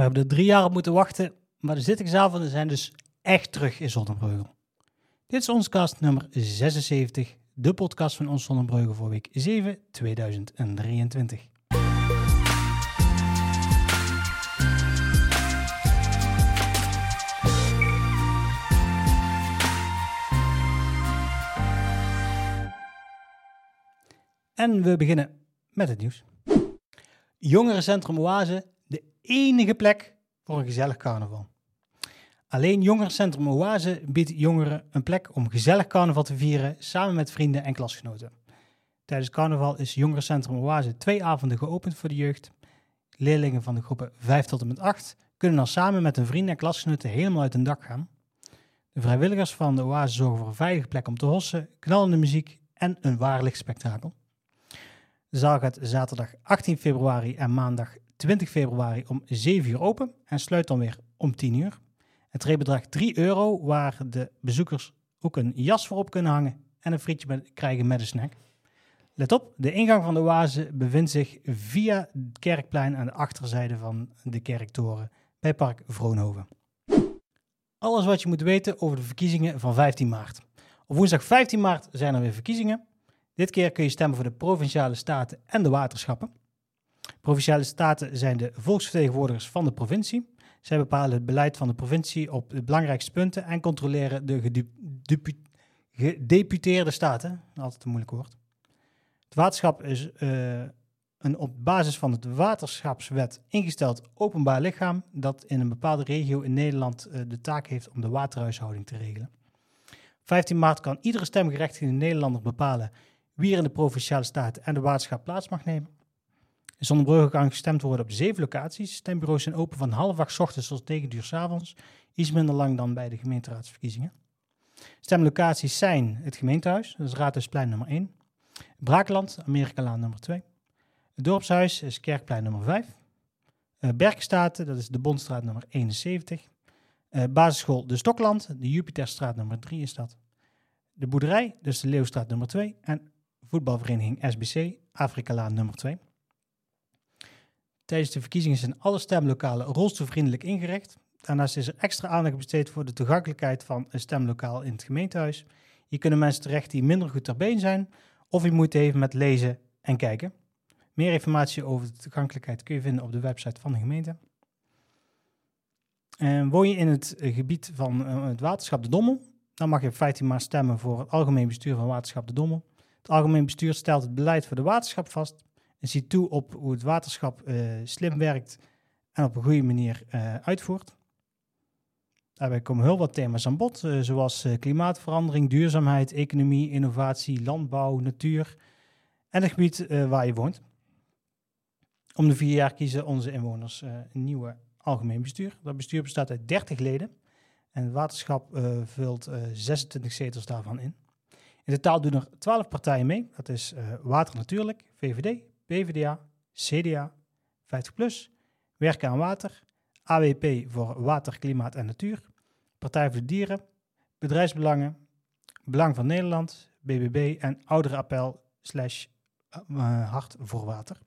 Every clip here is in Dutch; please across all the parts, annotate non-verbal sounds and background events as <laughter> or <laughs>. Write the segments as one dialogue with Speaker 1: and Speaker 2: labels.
Speaker 1: We hebben er drie jaar op moeten wachten, maar de zittingsavonden zijn dus echt terug in Zonnebreugel. Dit is ons cast nummer 76, de podcast van ons Zonnebreugel voor week 7 2023. En we beginnen met het nieuws. Jongerencentrum Oase, enige plek voor een gezellig carnaval. Alleen Jongerencentrum Oase biedt jongeren een plek om gezellig carnaval te vieren samen met vrienden en klasgenoten. Tijdens carnaval is Jongerencentrum Oase twee avonden geopend voor de jeugd. Leerlingen van de groepen 5 tot en met 8 kunnen dan samen met hun vrienden en klasgenoten helemaal uit hun dak gaan. De vrijwilligers van de Oase zorgen voor een veilige plek om te hossen, knallende muziek en een waarlijk spektakel. De zaal gaat zaterdag 18 februari en maandag 20 februari om 7 uur open en sluit dan weer om 10 uur. Het tree bedraagt 3 euro, waar de bezoekers ook een jas voor op kunnen hangen en een frietje krijgen met een snack. Let op, de ingang van de oase bevindt zich via het kerkplein aan de achterzijde van de kerktoren bij Park Vroonhoven. Alles wat je moet weten over de verkiezingen van 15 maart. Op woensdag 15 maart zijn er weer verkiezingen. Dit keer kun je stemmen voor de provinciale staten en de waterschappen. Provinciale staten zijn de volksvertegenwoordigers van de provincie. Zij bepalen het beleid van de provincie op de belangrijkste punten en controleren de gedeputeerde staten. Altijd een moeilijk woord. Het waterschap is uh, een op basis van het waterschapswet ingesteld openbaar lichaam dat in een bepaalde regio in Nederland uh, de taak heeft om de waterhuishouding te regelen. 15 maart kan iedere stemgerechtigde Nederlander bepalen wie er in de provinciale staten en de waterschap plaats mag nemen. In Zonnebrugge kan gestemd worden op zeven locaties. Stembureaus zijn open van half acht ochtends tot negen uur avonds. Iets minder lang dan bij de gemeenteraadsverkiezingen. Stemlocaties zijn het gemeentehuis, dat is Raadhuisplein nummer 1. Braakland, Amerikalaan nummer 2. Het dorpshuis is Kerkplein nummer 5. Uh, Berkstaten, dat is de Bondstraat nummer 71. Uh, basisschool De Stokland, de Jupiterstraat nummer 3 is dat. De boerderij, dus de Leeuwstraat nummer 2. En voetbalvereniging SBC, Afrikalaan nummer 2. Tijdens de verkiezingen zijn alle stemlokalen rolstoelvriendelijk ingericht. Daarnaast is er extra aandacht besteed voor de toegankelijkheid van een stemlokaal in het gemeentehuis. Hier kunnen mensen terecht die minder goed ter been zijn of die moeite hebben met lezen en kijken. Meer informatie over de toegankelijkheid kun je vinden op de website van de gemeente. En woon je in het gebied van uh, het waterschap De Dommel, dan mag je op 15 maart stemmen voor het algemeen bestuur van waterschap De Dommel. Het algemeen bestuur stelt het beleid voor de waterschap vast en ziet toe op hoe het waterschap uh, slim werkt en op een goede manier uh, uitvoert. Daarbij komen heel wat thema's aan bod, uh, zoals klimaatverandering, duurzaamheid, economie, innovatie, landbouw, natuur en het gebied waar je woont. Om de vier jaar kiezen onze inwoners een nieuwe algemeen bestuur. Dat bestuur bestaat uit 30 leden en het waterschap vult 26 zetels daarvan in. In totaal doen er 12 partijen mee. Dat is Water Natuurlijk, VVD, PvdA, CDA, 50PLUS, Werken aan Water, AWP voor Water, Klimaat en Natuur, Partij voor de Dieren, Bedrijfsbelangen, Belang van Nederland, BBB en Ouderenappel slash uh, Hart voor Water.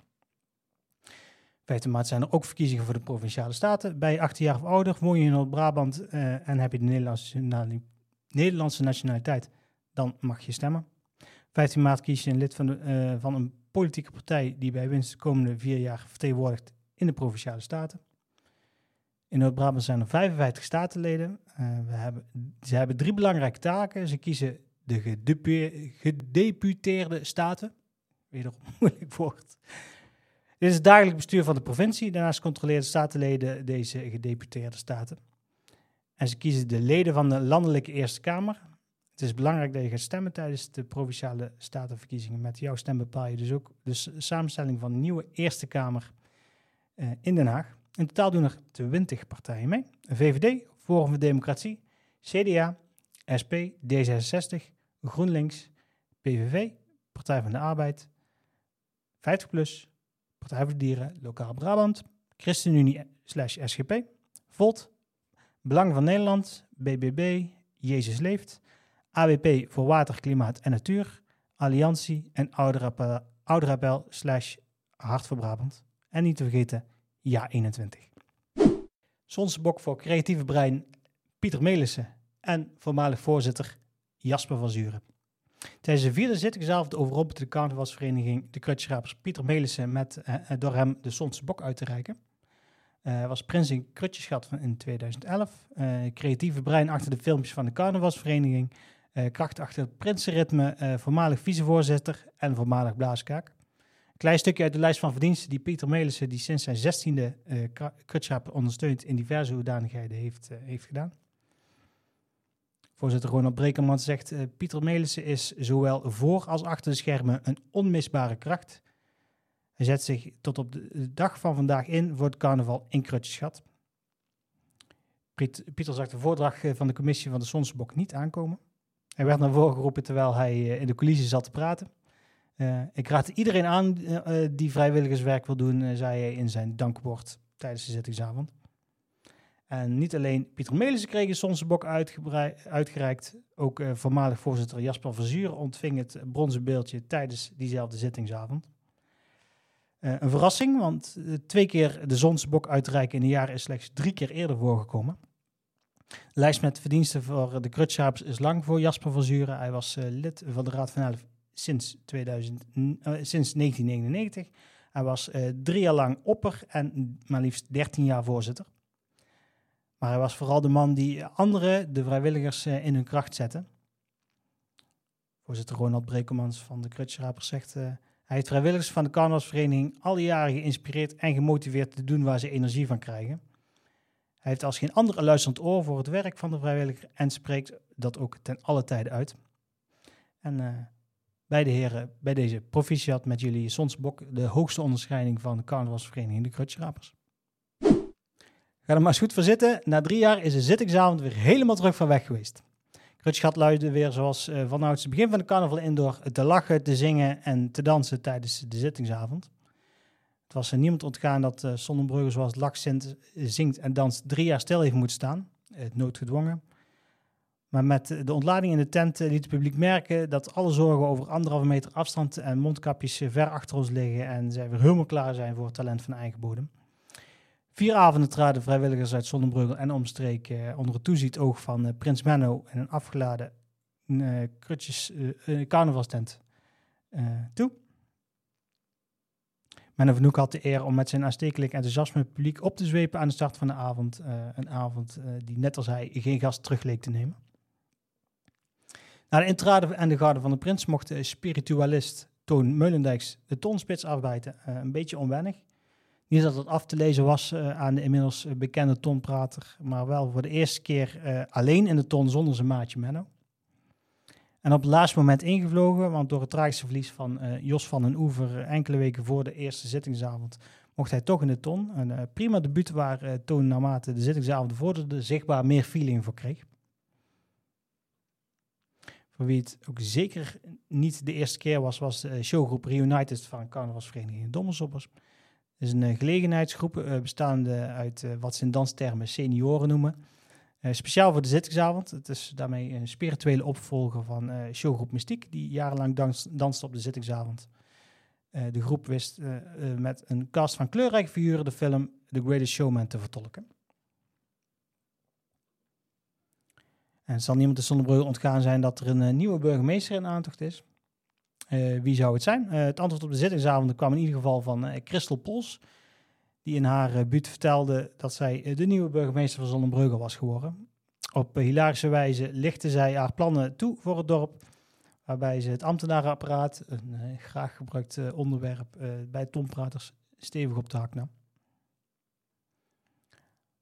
Speaker 1: 15 maart zijn er ook verkiezingen voor de Provinciale Staten. Bij 18 jaar of ouder woon je in Noord-Brabant uh, en heb je de Nederlandse, nationaliteit, dan mag je stemmen. 15 maart kies je een lid van, de, uh, van een politieke partij die bij winst de komende vier jaar vertegenwoordigt in de provinciale staten. In Noord-Brabant zijn er 55 statenleden. Uh, we hebben, ze hebben drie belangrijke taken. Ze kiezen de gedeputeerde staten. Wederom moeilijk woord. Dit is het dagelijks bestuur van de provincie. Daarnaast controleren de statenleden deze gedeputeerde staten. En ze kiezen de leden van de landelijke Eerste Kamer. Is belangrijk dat je gaat stemmen tijdens de provinciale statenverkiezingen. Met jouw stem bepaal je dus ook de samenstelling van de nieuwe Eerste Kamer uh, in Den Haag. In totaal doen er 20 partijen mee. VVD, Forum voor Democratie, CDA, SP, D66, GroenLinks, PVV, Partij van de Arbeid, 50PLUS, Partij voor de Dieren, Lokaal Brabant, ChristenUnie slash SGP, VOLT, Belang van Nederland, BBB, Jezus Leeft, AWP voor Water, Klimaat en Natuur, Alliantie en Ouderapel slash Hart voor Brabant. En niet te vergeten, Ja 21. Sonsebok voor creatieve brein Pieter Melissen en voormalig voorzitter Jasper van Zuren. Tijdens de vierde zittingsavond overrompelde de carnavalsvereniging de krutjesrapers Pieter Melissen met uh, door hem de Sonsebok uit te reiken. Uh, was prins in in 2011. Uh, creatieve brein achter de filmpjes van de carnavalsvereniging. Uh, kracht achter het prinsenritme, voormalig vicevoorzitter en voormalig blaaskaak. Klein stukje uit de lijst van verdiensten die Pieter Melissen, die sinds zijn zestiende uh, krutjesraper ondersteunt in diverse hoedanigheden, heeft, heeft gedaan. Voorzitter Ronald Brekerman zegt, Pieter Melissen is zowel voor als achter de schermen een onmisbare kracht. Hij zet zich tot op de dag van vandaag in voor het carnaval in Krutjeschat. Pieter zag de voordracht eh, van de commissie van de Sonsbok niet aankomen. Hij werd naar voren geroepen terwijl hij uh, in de coulissen zat te praten. Uh, ik raad iedereen aan uh, die vrijwilligerswerk wil doen, zei hij in zijn dankwoord tijdens de zittingsavond. En niet alleen Pieter Melissen kreeg een Sonsebok uitgereikt, ook voormalig voorzitter Jasper Verzuur ontving het bronzen beeldje tijdens diezelfde zittingsavond. Een verrassing, want twee keer de Sonsebok uitreiken in een jaar is slechts drie keer eerder voorgekomen. De lijst met verdiensten voor de Krutschapers is lang voor Jasper Verzuren. Hij was lid van de Raad van Elf sinds, 2000, sinds 1999. Hij was drie jaar lang opper en maar liefst 13 jaar voorzitter. Maar hij was vooral de man die anderen, de vrijwilligers, in hun kracht zette. Voorzitter Ronald Brekelmans van de Krutschrapers zegt... Hij heeft vrijwilligers van de carnavalsvereniging alle jaren geïnspireerd en gemotiveerd te doen waar ze energie van krijgen. Hij heeft als geen ander een luisterend oor voor het werk van de vrijwilliger en spreekt dat ook ten alle tijden uit. En uh, beide heren, bij deze proficiat met jullie Sonsbok, de hoogste onderscheiding van de carnavalsvereniging de Krutschrapers. Ga er maar eens goed voor zitten. Na drie jaar is de zittingsavond weer helemaal terug van weg geweest. Krutschat luidde weer zoals uh, vanouds het begin van de carnaval in door te lachen, te zingen en te dansen tijdens de zittingsavond. Het was er niemand ontgaan dat uh, Sonnenbrugge zoals lach zingt en danst drie jaar stil heeft moeten staan. Het noodgedwongen. Maar met de ontlading in de tent liet het publiek merken dat alle zorgen over anderhalve meter afstand en mondkapjes ver achter ons liggen en zij weer helemaal klaar zijn voor het talent van eigen bodem. Vier avonden traden vrijwilligers uit Zonnebreugel en omstreek eh, onder het toezicht oog van eh, Prins Menno in een afgeladen uh, carnavalstent toe. Menno Vanoek had de eer om met zijn aanstekelijk enthousiasme publiek op te zwepen aan de start van de avond. een avond die net als hij geen gast terug leek te nemen. Na de intrade en de garde van de prins mocht de spiritualist Toon Meulendijks de tonspits afbijten. een beetje onwennig. Niet dat het af te lezen was aan de inmiddels eh, bekende tonprater, maar wel voor de eerste keer alleen in de ton zonder zijn maatje Menno. En op het laatste moment ingevlogen, want door het tragische verlies van uh, Jos van den Oever enkele weken voor de eerste zittingsavond mocht hij toch in de ton. Een prima debuut waar Toon naarmate de zittingsavond vorderde zichtbaar meer feeling voor kreeg. Voor wie het ook zeker niet de eerste keer was, was de showgroep Reunited van Carnavalsvereniging Dommelsoppers is een uh, gelegenheidsgroep uh, bestaande uit uh, wat ze in danstermen senioren noemen. Speciaal voor de zittingsavond. Het is daarmee een spirituele opvolger van showgroep Mystiek, die jarenlang dans, danste op de zittingsavond. de groep wist met een cast van kleurrijke figuren de film The Greatest Showman te vertolken. En zal niemand de Zonnebrugge ontgaan zijn dat er een nieuwe burgemeester in aantocht is. Wie zou het zijn? Het antwoord op de zittingsavond kwam in ieder geval van Christel Pols, die in haar uh, buurt vertelde dat zij de nieuwe burgemeester van Zonnebreugel was geworden. Op hilarische wijze lichtte zij haar plannen toe voor het dorp, waarbij ze het ambtenarenapparaat, een graag gebruikt onderwerp bij tompraters, stevig op de hak nam.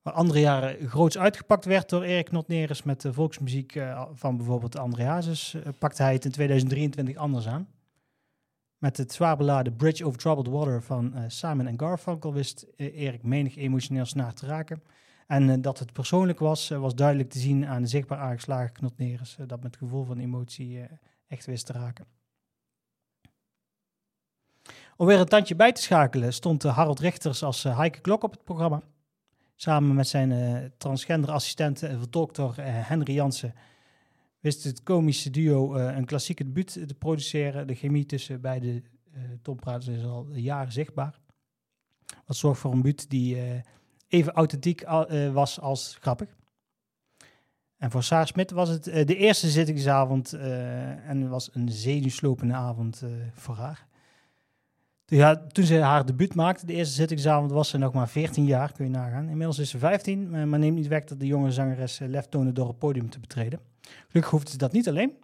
Speaker 1: Waar andere jaren groots uitgepakt werd door Erik Notneres met de volksmuziek van bijvoorbeeld André Hazes, pakte hij het in 2023 anders aan. Met het zwaar beladen Bridge over Troubled Water van uh, Simon Garfunkel wist uh, Erik menig emotioneel snaar te raken. En uh, dat het persoonlijk was, was duidelijk te zien aan de zichtbaar aangeslagen knotneres, dat met gevoel van emotie echt wist te raken. Om weer een tandje bij te schakelen stond Harold Richters als Heike Klok op het programma. Samen met zijn transgender assistent en vertolktor Henry Jansen wist het komische duo uh, een klassieke debuut te produceren. De chemie tussen beide uh, toppraters is al jaren zichtbaar. Wat zorgt voor een buurt die uh, even authentiek was als grappig. En voor Saar Smit was het de eerste zittingsavond en was een zenuwslopende avond voor haar. Toen ze haar debuut maakte, de eerste zittingsavond, was ze nog maar 14 jaar, kun je nagaan. Inmiddels is ze 15, maar neemt niet weg dat de jonge zangeres lef toonde door het podium te betreden. Gelukkig hoefde ze dat niet alleen,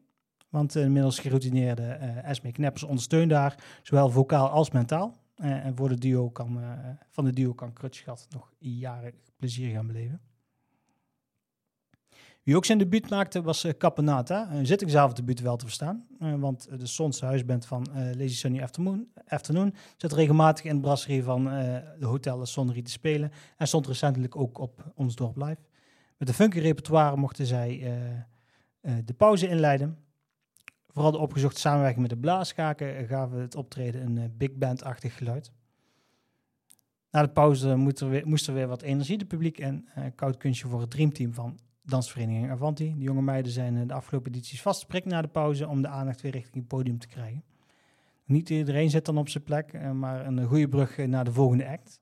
Speaker 1: want inmiddels geroutineerde Esme Kneppers ondersteunt haar, zowel vocaal als mentaal. en voor de duo kan, van de duo kan Krutschgat nog jaren plezier gaan beleven. Wie ook zijn debuut maakte was uh, Caponata. Een zittingsavonddebuut wel te verstaan. Want de Sonse huisband van Lazy Sunny Afternoon, Afternoon zit regelmatig in de brasserie van de Hotel Sonnerie te spelen. En stond recentelijk ook op Ons Dorp Live. Met een funky repertoire mochten zij de pauze inleiden. Vooral de opgezochte samenwerking met de blaaskaken gaven het optreden een big band-achtig geluid. Na de pauze moest er, weer, er weer wat energie de publiek en koud kunstje voor het dreamteam van dansvereniging Avanti. De jonge meiden zijn eh, de afgelopen edities vast prik na de pauze om de aandacht weer richting het podium te krijgen. Niet iedereen zit dan op zijn plek, eh, maar een goede brug naar de volgende act.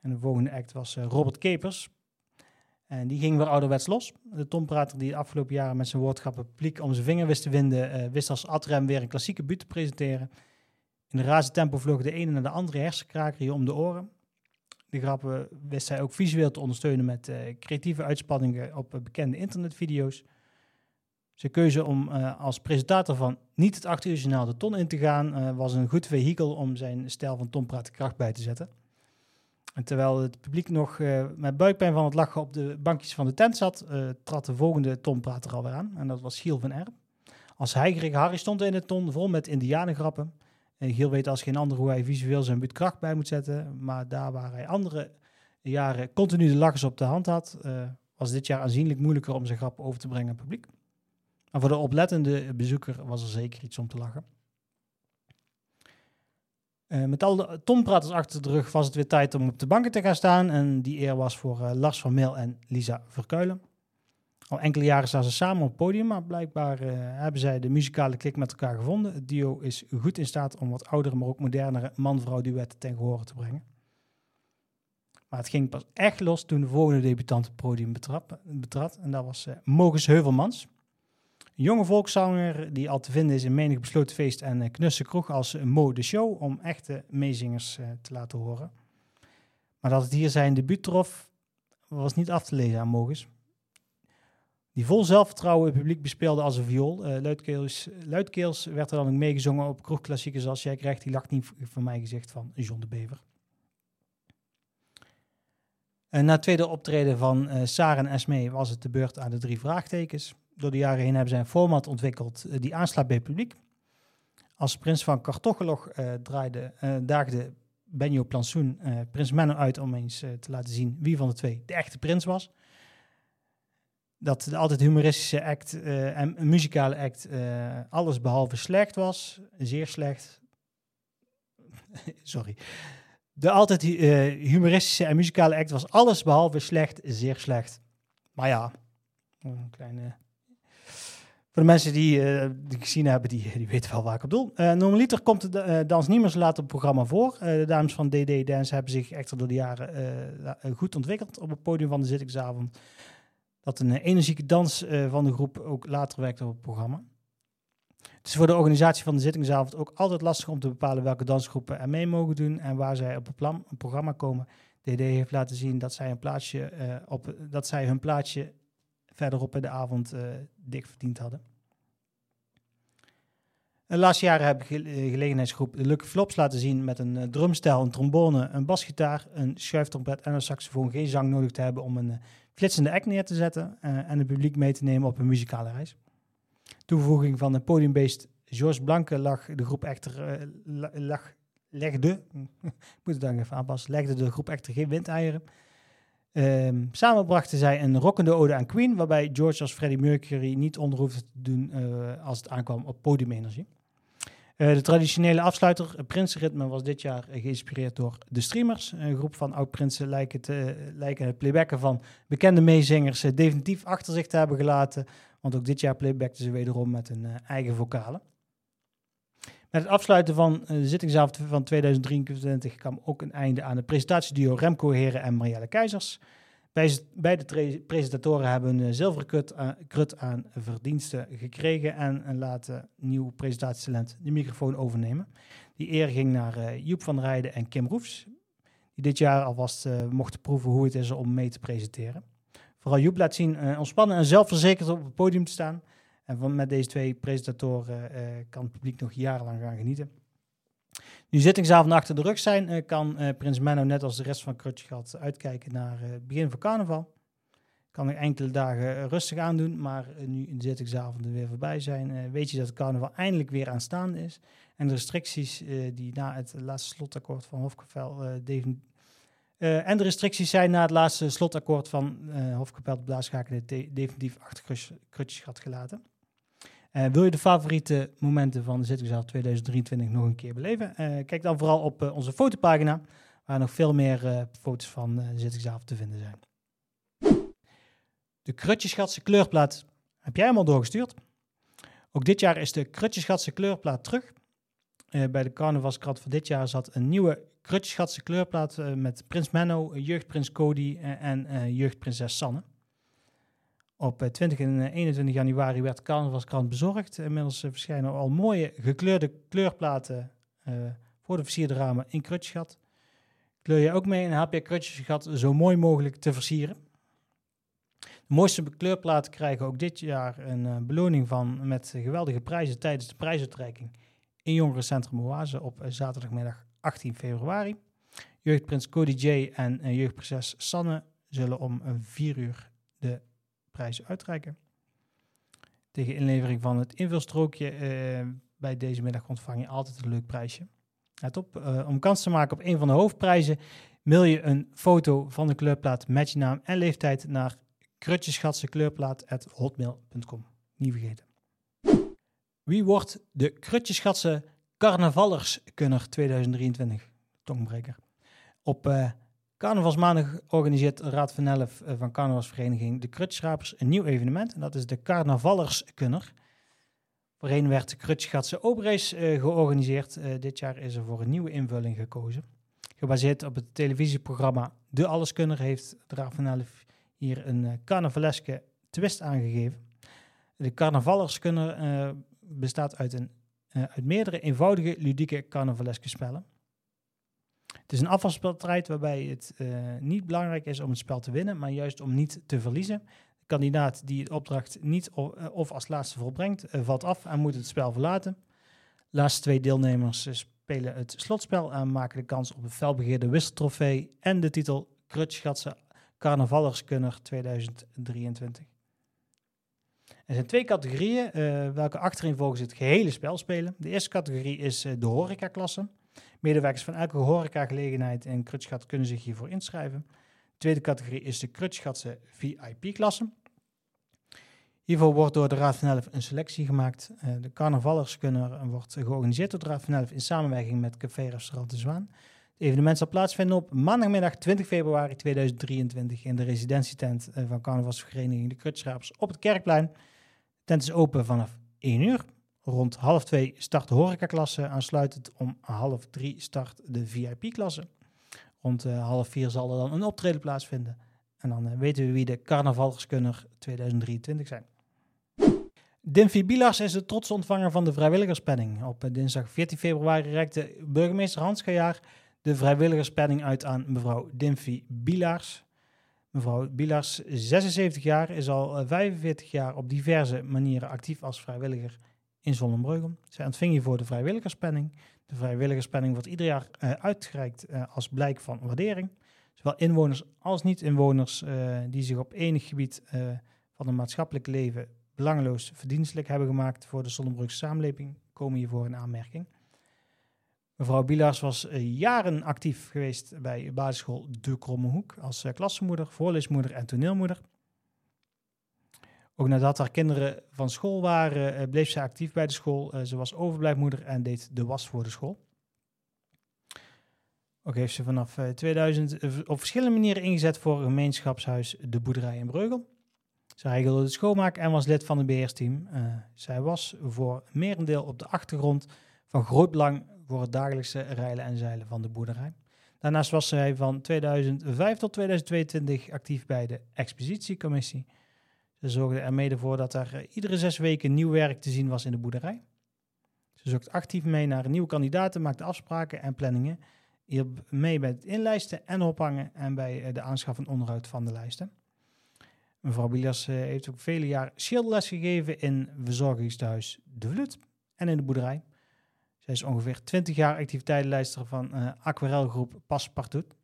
Speaker 1: En de volgende act was eh, Robert Kepers. En die ging weer ouderwets los. De tomprater die de afgelopen jaren met zijn woordgrappen publiek om zijn vinger wist te winden, wist als adrem weer een klassieke buurt te presenteren. In de razend tempo vloog de ene naar de andere hersenkraker hier om de oren de grappen wist zij ook visueel te ondersteunen met uh, creatieve uitspanningen op uh, bekende internetvideo's. Zijn keuze om als presentator van niet het 8 uur journaal de ton in te gaan, was een goed vehikel om zijn stijl van tonpraten kracht bij te zetten. En terwijl het publiek nog met buikpijn van het lachen op de bankjes van de tent zat, trad de volgende tonprater alweer aan. En dat was Giel van Erp. Als heigerige Harry stond in de ton vol met indianengrappen. Giel weet als geen ander hoe hij visueel zijn kracht bij moet zetten. Maar daar waar hij andere jaren continu de lachers op de hand had, uh, was dit jaar aanzienlijk moeilijker om zijn grap over te brengen aan het publiek. Maar voor de oplettende bezoeker was er zeker iets om te lachen. Uh, met al de tompraters achter de rug was het weer tijd om op de banken te gaan staan. En die eer was voor uh, Lars van Meel en Lisa Verkuilen. Al enkele jaren staan ze samen op het podium, maar blijkbaar uh, hebben zij de muzikale klik met elkaar gevonden. Het duo is goed in staat om wat oudere, maar ook modernere man-vrouw duetten ten gehore te brengen. Maar het ging pas echt los toen de volgende debutant het podium betrap, betrad. En dat was Mogus Heuvelmans. Een jonge volkszanger die al te vinden is in menig besloten feest en uh, knusse kroeg als Mo de Show om echte meezingers te laten horen. Maar dat het hier zijn debuut trof, was niet af te lezen aan Mogus die vol zelfvertrouwen het publiek bespeelde als een viool. Uh, luidkeels, werd er dan ook meegezongen op kroegklassiekers als Jij krijgt die lacht niet van mij gezegd van John de Bever. Na het tweede optreden van uh, Sarah en Esme was het de beurt aan de drie vraagtekens. Door de jaren heen hebben zij een format ontwikkeld uh, die aanslaat bij het publiek. Als prins van Kartochelog draaide, daagde Benjo Plansoen prins Menno uit om eens te laten zien wie van de twee de echte prins was dat de altijd humoristische act en muzikale act alles behalve slecht was. Zeer slecht. <laughs> Sorry. De altijd humoristische en muzikale act was alles behalve slecht, zeer slecht. Maar ja, een kleine... De mensen die, die gezien hebben, die, die weten wel waar ik op doel. Uh, normaliter komt de Dans Niemers later op het programma voor. de dames van DD Dance hebben zich echter door de jaren goed ontwikkeld op het podium van de zittingsavond dat een energieke dans uh, van de groep ook later werkte op het programma. Het is voor de organisatie van de zittingsavond ook altijd lastig om te bepalen welke dansgroepen er mee mogen doen en waar zij op een, een programma komen. DD heeft laten zien dat zij, een plaatsje, uh, op, dat zij hun plaatsje verderop in de avond uh, dik verdiend hadden. De laatste jaren heb ik gelegenheidsgroep de Lucky Flops laten zien met een drumstel, een trombone, een basgitaar, een schuiftrompet en een saxofoon. Geen zang nodig te hebben om een flitsende act neer te zetten en het publiek mee te nemen op een muzikale reis. Toevoeging van een podiumbeest George Blanke lag de groep echter, lag, legde, <laughs> moet het dan even aanpassen, legde de groep echter geen windeieren. Um, samen brachten zij een rockende ode aan Queen, waarbij George als Freddie Mercury niet onder hoefde te doen als het aankwam op podiumenergie. Uh, de traditionele afsluiter, het Prinsenritme, was dit jaar geïnspireerd door de Streamers. Een groep van oud-prinsen lijken, lijken het playbacken van bekende meezingers definitief achter zich te hebben gelaten. Want ook dit jaar playbackten ze wederom met uh, eigen vocale. Met het afsluiten van de zittingsavond van 2023 kwam ook een einde aan de presentatieduo Remco Heren en Marielle Keizers. Beide presentatoren hebben een zilveren krut aan, aan verdiensten gekregen en laten nieuw presentatietalent de microfoon overnemen. Die eer ging naar Joep van Rijden en Kim Roefs, die dit jaar alvast mochten proeven hoe het is om mee te presenteren. Vooral Joep laat zien uh, ontspannen en zelfverzekerd op het podium te staan. En met deze twee presentatoren uh, kan het publiek nog jarenlang gaan genieten. Nu zittingsavond achter de rug zijn, uh, kan Prins Menno net als de rest van Krutjegat uitkijken naar het begin van carnaval. Kan nog enkele dagen rustig aandoen, maar nu de zittingsavonden weer voorbij zijn, weet je dat het carnaval eindelijk weer aanstaande is. En de restricties die na het laatste slotakkoord van Hofkapel uh, en de restricties zijn na het laatste slotakkoord van uh, Hofkapel de definitief achter krutjesgat gelaten. Uh, wil je de favoriete momenten van de zittingszaal 2023 nog een keer beleven? kijk dan vooral op onze fotopagina, waar nog veel meer foto's van de zittingszaal te vinden zijn. De Krutjesgatse kleurplaat heb jij helemaal doorgestuurd. Ook dit jaar is de Krutjesgatse kleurplaat terug. bij de carnavalskrant van dit jaar zat een nieuwe Krutjesgatse kleurplaat met Prins Menno, jeugdprins Cody en jeugdprinses Sanne. Op 20 en 21 januari werd de carnavalskrant bezorgd. Inmiddels verschijnen al mooie gekleurde kleurplaten voor de versierde ramen in Krutjesgat. Kleur je ook mee en heb je Krutjesgat zo mooi mogelijk te versieren. De mooiste kleurplaten krijgen ook dit jaar een beloning van met geweldige prijzen tijdens de prijsuitreiking in Jongerencentrum Oase op zaterdagmiddag 18 februari. Jeugdprins Cody J en jeugdprinses Sanne zullen om 4 uur de prijs uitreiken. Tegen inlevering van het invulstrookje uh, bij deze middag ontvang je altijd een leuk prijsje. Let op, uh, om kans te maken op een van de hoofdprijzen mail je een foto van de kleurplaat met je naam en leeftijd naar krutjeschatsekleurplaat.hotmail.com. Niet vergeten. Wie wordt de Krutjeschatse Carnavallerskunner 2023. Tongbreker. Op uh, carnavalsmaandag organiseert Raad van Elf uh, van Carnavalsvereniging de Krutschrapers een nieuw evenement. En dat is de Carnavallerskunner. Voorheen werd de Krutschgatse Obrace uh, georganiseerd. dit jaar is er voor een nieuwe invulling gekozen. Gebaseerd op het televisieprogramma De Alleskunner heeft Raad van Elf hier een carnavaleske twist aangegeven. De Carnavallerskunner bestaat uit een uit meerdere eenvoudige, ludieke carnavaleske spellen. Het is een afvalspelstrijd waarbij het uh, niet belangrijk is om het spel te winnen, maar juist om niet te verliezen. De kandidaat die het opdracht niet of, uh, of als laatste volbrengt, valt af en moet het spel verlaten. De laatste twee deelnemers spelen het slotspel en maken de kans op een felbegeerde wisseltrofee en de titel Krutschgatse Carnavallerskunner 2023. Er zijn twee categorieën, welke achterin volgens het gehele spel spelen. De eerste categorie is uh, de horecaklasse. Medewerkers van elke horecagelegenheid in Krutschgat kunnen zich hiervoor inschrijven. De tweede categorie is de Krutschgatse VIP-klasse. Hiervoor wordt door de Raad van Elf een selectie gemaakt. Uh, de carnavallers kunnen, wordt georganiseerd door de Raad van Elf in samenwerking met Café Restaurant de Zwaan. Het evenement zal plaatsvinden op maandagmiddag 20 februari 2023 in de residentietent van carnavalsvereniging De Krutschrapers op het Kerkplein tent is open vanaf 1 uur. Rond half 2 start de horecaklasse. Aansluitend om half 3 start de VIP-klasse. Rond uh, half 4 zal er dan een optreden plaatsvinden. En dan uh, weten we wie de carnavalskunner 2023 zijn. Dimfy Bilars is de trotse ontvanger van de vrijwilligerspenning. Op uh, dinsdag 14 februari reikte burgemeester Hans Gajaar de vrijwilligerspenning uit aan mevrouw Dimfy Bilars. Mevrouw Bilars, 76 jaar, is al 45 eh, jaar op diverse manieren actief als vrijwilliger in Zonnebreugel. Zij ontving hiervoor de vrijwilligerspenning. De vrijwilligerspenning wordt ieder jaar uh, uitgereikt uh, als blijk van waardering. Zowel inwoners als niet-inwoners uh, die zich op enig gebied van het maatschappelijk leven belangeloos verdienstelijk hebben gemaakt voor de Zonnebrugse samenleving, komen hiervoor in aanmerking. Mevrouw Bilaars was eh, jaren actief geweest bij basisschool De Kromme Hoek als klassenmoeder, voorleesmoeder en toneelmoeder. Ook nadat haar kinderen van school waren, uh, bleef ze actief bij de school. ze was overblijfmoeder en deed de was voor de school. Ook heeft ze vanaf 2000 op verschillende manieren ingezet voor het gemeenschapshuis De Boerderij in Breugel. Ze regelde de schoonmaak en was lid van het beheersteam. zij was voor merendeel op de achtergrond van groot belang voor het dagelijkse rijlen en zeilen van de boerderij. Daarnaast was hij van 2005 tot 2022 actief bij de Expositiecommissie. Ze zorgde er mede voor dat er iedere zes weken nieuw werk te zien was in de boerderij. Ze zocht actief mee naar nieuwe kandidaten, maakte afspraken en planningen. Hielp mee bij het inlijsten en ophangen en bij eh, de aanschaf en onderhoud van de lijsten. Mevrouw Bilas eh, heeft ook vele jaren schilderles gegeven in verzorgingshuis De Vlut en in de boerderij. Zij is ongeveer 20 jaar activiteitenlijster van uh, aquarelgroep Paspartout.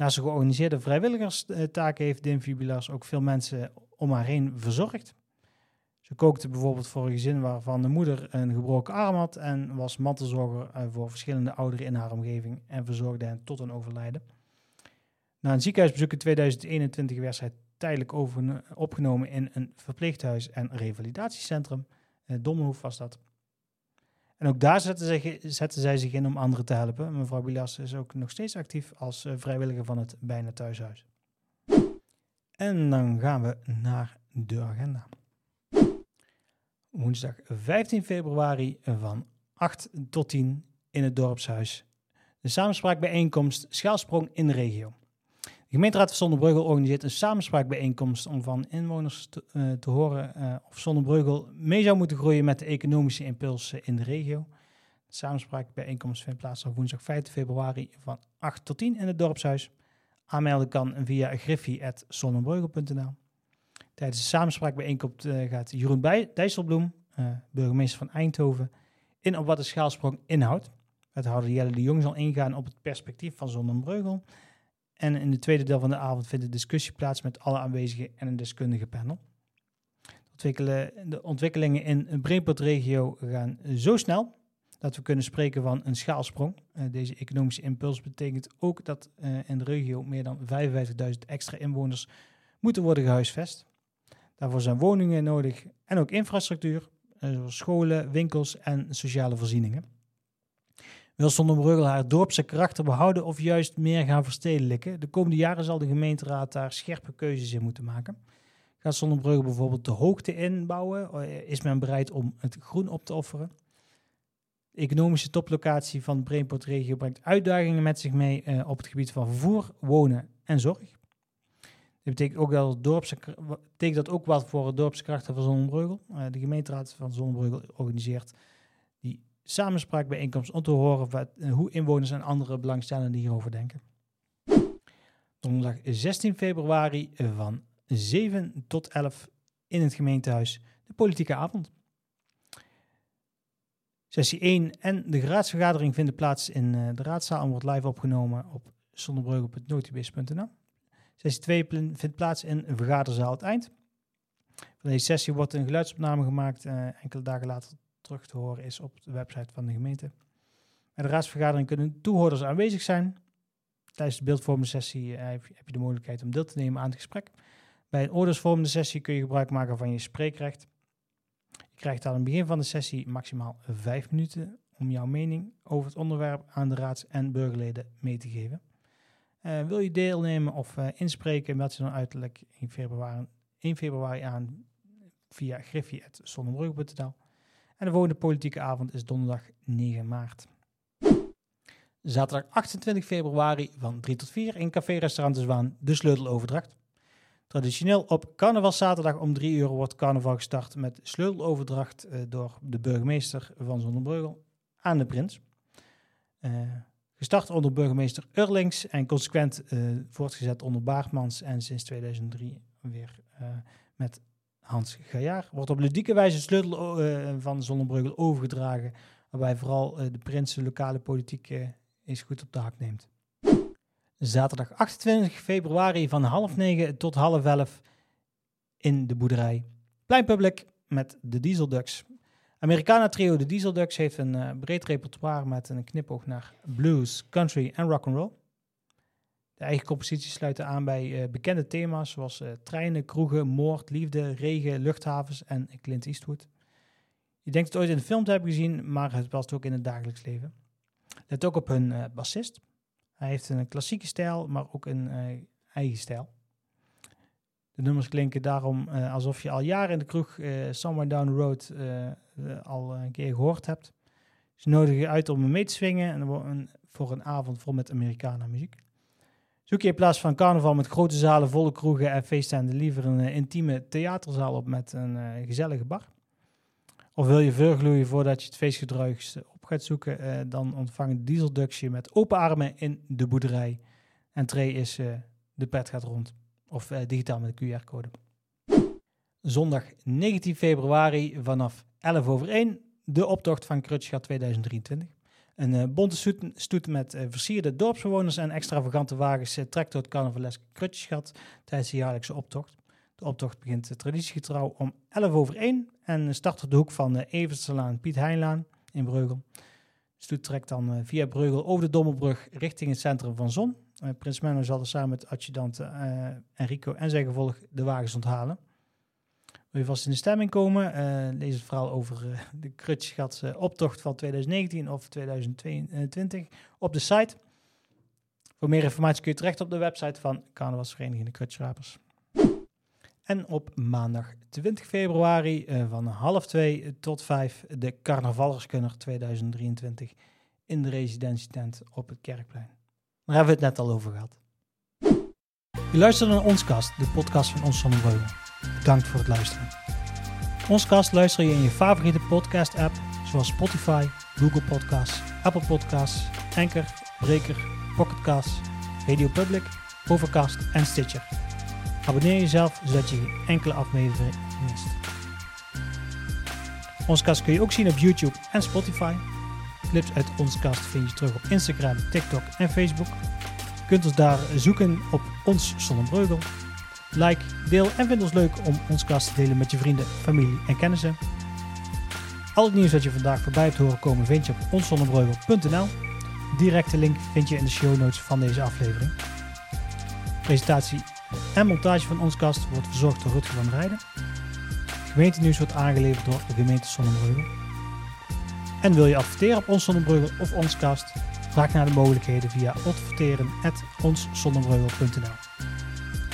Speaker 1: Naast zijn georganiseerde vrijwilligerstaken heeft Dimfie Bilas ook veel mensen om haar heen verzorgd. Ze kookte bijvoorbeeld voor een gezin waarvan de moeder een gebroken arm had en was mantelzorger eh, voor verschillende ouderen in haar omgeving en verzorgde hen tot een overlijden. Na een ziekenhuisbezoek in 2021 werd zij tijdelijk opgenomen in een verpleeghuis en revalidatiecentrum. Eh, Dommenhoef was dat. En ook daar zetten zij, zij zich in om anderen te helpen. Mevrouw Bilas is ook nog steeds actief als eh, vrijwilliger van het Bijna Thuishuis. En dan gaan we naar de agenda woensdag 15 februari van 8 tot 10 in het dorpshuis. De samenspraakbijeenkomst Schaalsprong in de regio. De gemeenteraad van Zonnebreugel organiseert een samenspraakbijeenkomst om van inwoners te, te horen uh, of Zonnebreugel mee zou moeten groeien met de economische impulsen in de regio. De samenspraakbijeenkomst vindt plaats op woensdag 15 februari van 8 tot 10 in het dorpshuis. Aanmelden kan via griffie.zonnebreugel.nl. Tijdens de samenspraakbijeenkomst uh, gaat Jeroen Dijsselbloem, uh, burgemeester van Eindhoven, in op wat de schaalsprong inhoudt. Wethouder Jelle de Jong zal ingaan op het perspectief van Zonnebreugel. En in de tweede deel van de avond vindt de discussie plaats met alle aanwezigen en een deskundige panel. De ontwikkelingen in Brainport-regio gaan zo snel dat we kunnen spreken van een schaalsprong. Uh, deze economische impuls betekent ook dat uh, in de regio meer dan 55.000 extra inwoners moeten worden gehuisvest. Daarvoor zijn woningen nodig en ook infrastructuur, eh, zoals scholen, winkels en sociale voorzieningen. Wil Zonnebreugel haar dorpse karakter behouden of juist meer gaan verstedelijken? De komende jaren zal de gemeenteraad daar scherpe keuzes in moeten maken. Gaat Zonnebreugel bijvoorbeeld de hoogte inbouwen? Eh, is men bereid om het groen op te offeren? De economische toplocatie van de Brainport-regio brengt uitdagingen met zich mee uh, op het gebied van vervoer, wonen en zorg. Dit betekent ook, dat dorpse, betekent dat ook wat voor het krachten van Zonnebreugel. Uh, de gemeenteraad van Zonnebreugel organiseert samenspraakbijeenkomst om te horen wat, uh, hoe inwoners en andere belangstellenden hierover denken. Donderdag 16 februari van 7 tot 11 in het gemeentehuis de politieke avond. Sessie 1 en de raadsvergadering vinden plaats in uh, de raadzaal en wordt live opgenomen op zonnebreugel.notibis.nl. Sessie 2 vindt plaats in vergaderzaal het eind. Van deze sessie wordt een geluidsopname gemaakt. Uh, enkele dagen later terug te horen is op de website van de gemeente. Bij de raadsvergadering kunnen toehoorders aanwezig zijn. Tijdens de beeldvormende sessie uh, heb je de mogelijkheid om deel te nemen aan het gesprek. Bij een oordeelsvormende sessie kun je gebruik maken van je spreekrecht. Je krijgt aan het begin van de sessie maximaal vijf minuten om jouw mening over het onderwerp aan de raads- en burgerleden mee te geven. Uh, wil je deelnemen of uh, inspreken, meld je dan uiterlijk 1 februari, 1 februari aan via griffie.zonnebrugge.nl. En de volgende politieke avond is donderdag 9 maart. Zaterdag 28 februari van 3 tot 4 in Café Restaurant de Zwaan de sleuteloverdracht. Traditioneel op carnavalszaterdag om 3 uur wordt carnaval gestart met sleuteloverdracht uh, door de burgemeester van Zonnebreugel aan de prins. Uh, Gestart onder burgemeester Urlings en consequent uh, voortgezet onder Baartmans en sinds 2003 weer uh, met Hans Gaillard. Wordt op ludieke wijze sleutel uh, van Zonnebreugel overgedragen, waarbij vooral de prins de lokale politiek eens goed op de hak neemt. Zaterdag 28 februari van half negen tot half elf in de boerderij. Pleinpublic met de Diesel Ducks. Americana trio de Diesel Ducks heeft een breed repertoire met een knipoog naar blues, country en rock and roll. De eigen composities sluiten aan bij uh, bekende thema's zoals uh, treinen, kroegen, moord, liefde, regen, luchthavens en Clint Eastwood. Je denkt het ooit in een film te hebben gezien, maar het past ook in het dagelijks leven. Let ook op hun bassist. Hij heeft een klassieke stijl, maar ook een eigen stijl. De nummers klinken daarom alsof je al jaren in de kroeg Somewhere Down the Road al een keer gehoord hebt. Ze nodigen je uit om mee te swingen en voor een avond vol met Americana muziek. Zoek je in plaats van carnaval met grote zalen, volle kroegen en feeststanden liever een uh, intieme theaterzaal op met een uh, gezellige bar? Of wil je vergloeien voordat je het feestgedruis op gaat zoeken? Dan ontvang een dieselductje met open armen in de boerderij. Entree is de pet gaat rond. Of digitaal met een QR-code. Zondag 19 februari vanaf 11 over 1 de optocht van Krutschat 2023. Een uh, bonte stoet, met uh, versierde dorpsbewoners en extravagante wagens uh, trekt door het carnavaleske Krutschat tijdens de jaarlijkse optocht. De optocht begint traditiegetrouw om 11 over 1 en start op de hoek van Evertselaan Piet Heinlaan in Breugel. De stoet trekt dan via Breugel over de Dommelbrug richting het centrum van Zon. Prins Menno zal er samen met adjudant Enrico en zijn gevolg de wagens onthalen. Wil je vast in de stemming komen? Uh, lees het verhaal over uh, de Krutschgatse uh, optocht van 2019 of 2022 op de site. Voor meer informatie kun je terecht op de website van Carnavalsvereniging de Krutschrapers. En op maandag 20 februari van half 2 tot 5 de Carnavallerskunner 2023 in de residentietent op het Kerkplein. Daar hebben we het net al over gehad. Je luistert naar Ons Kast, de podcast van Ons Zonnebreugel. Bedankt voor het luisteren. Ons kast luister je in je favoriete podcast app zoals Spotify, Google Podcasts, Apple Podcasts, Anchor, Breaker, Pocketcasts, Radio Public, Overcast en Stitcher. Abonneer jezelf zodat je geen enkele aflevering mist. Ons kast kun je ook zien op YouTube en Spotify. Clips uit ons kast vind je terug op Instagram, TikTok en Facebook. Je kunt ons daar zoeken op ons Zonnebreugel like, deel en vind ons leuk om ons kast te delen met je vrienden, familie en kennissen. Al het nieuws dat je vandaag voorbij hebt horen komen vind je op onszonnebreugel.nl. Directe link vind je in de show notes van deze aflevering. Presentatie en montage van ons kast wordt verzorgd door Rutger van Rijden. Gemeentenieuws wordt aangeleverd door de gemeente Zonnebreugel. En wil je adverteren op ons Zonnebreugel of ons kast? Vraag naar de mogelijkheden via adverteren.onszonnebreugel.nl.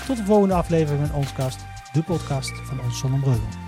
Speaker 1: Tot de volgende aflevering van Ons Kast, de podcast van Ons Zonnebreugel.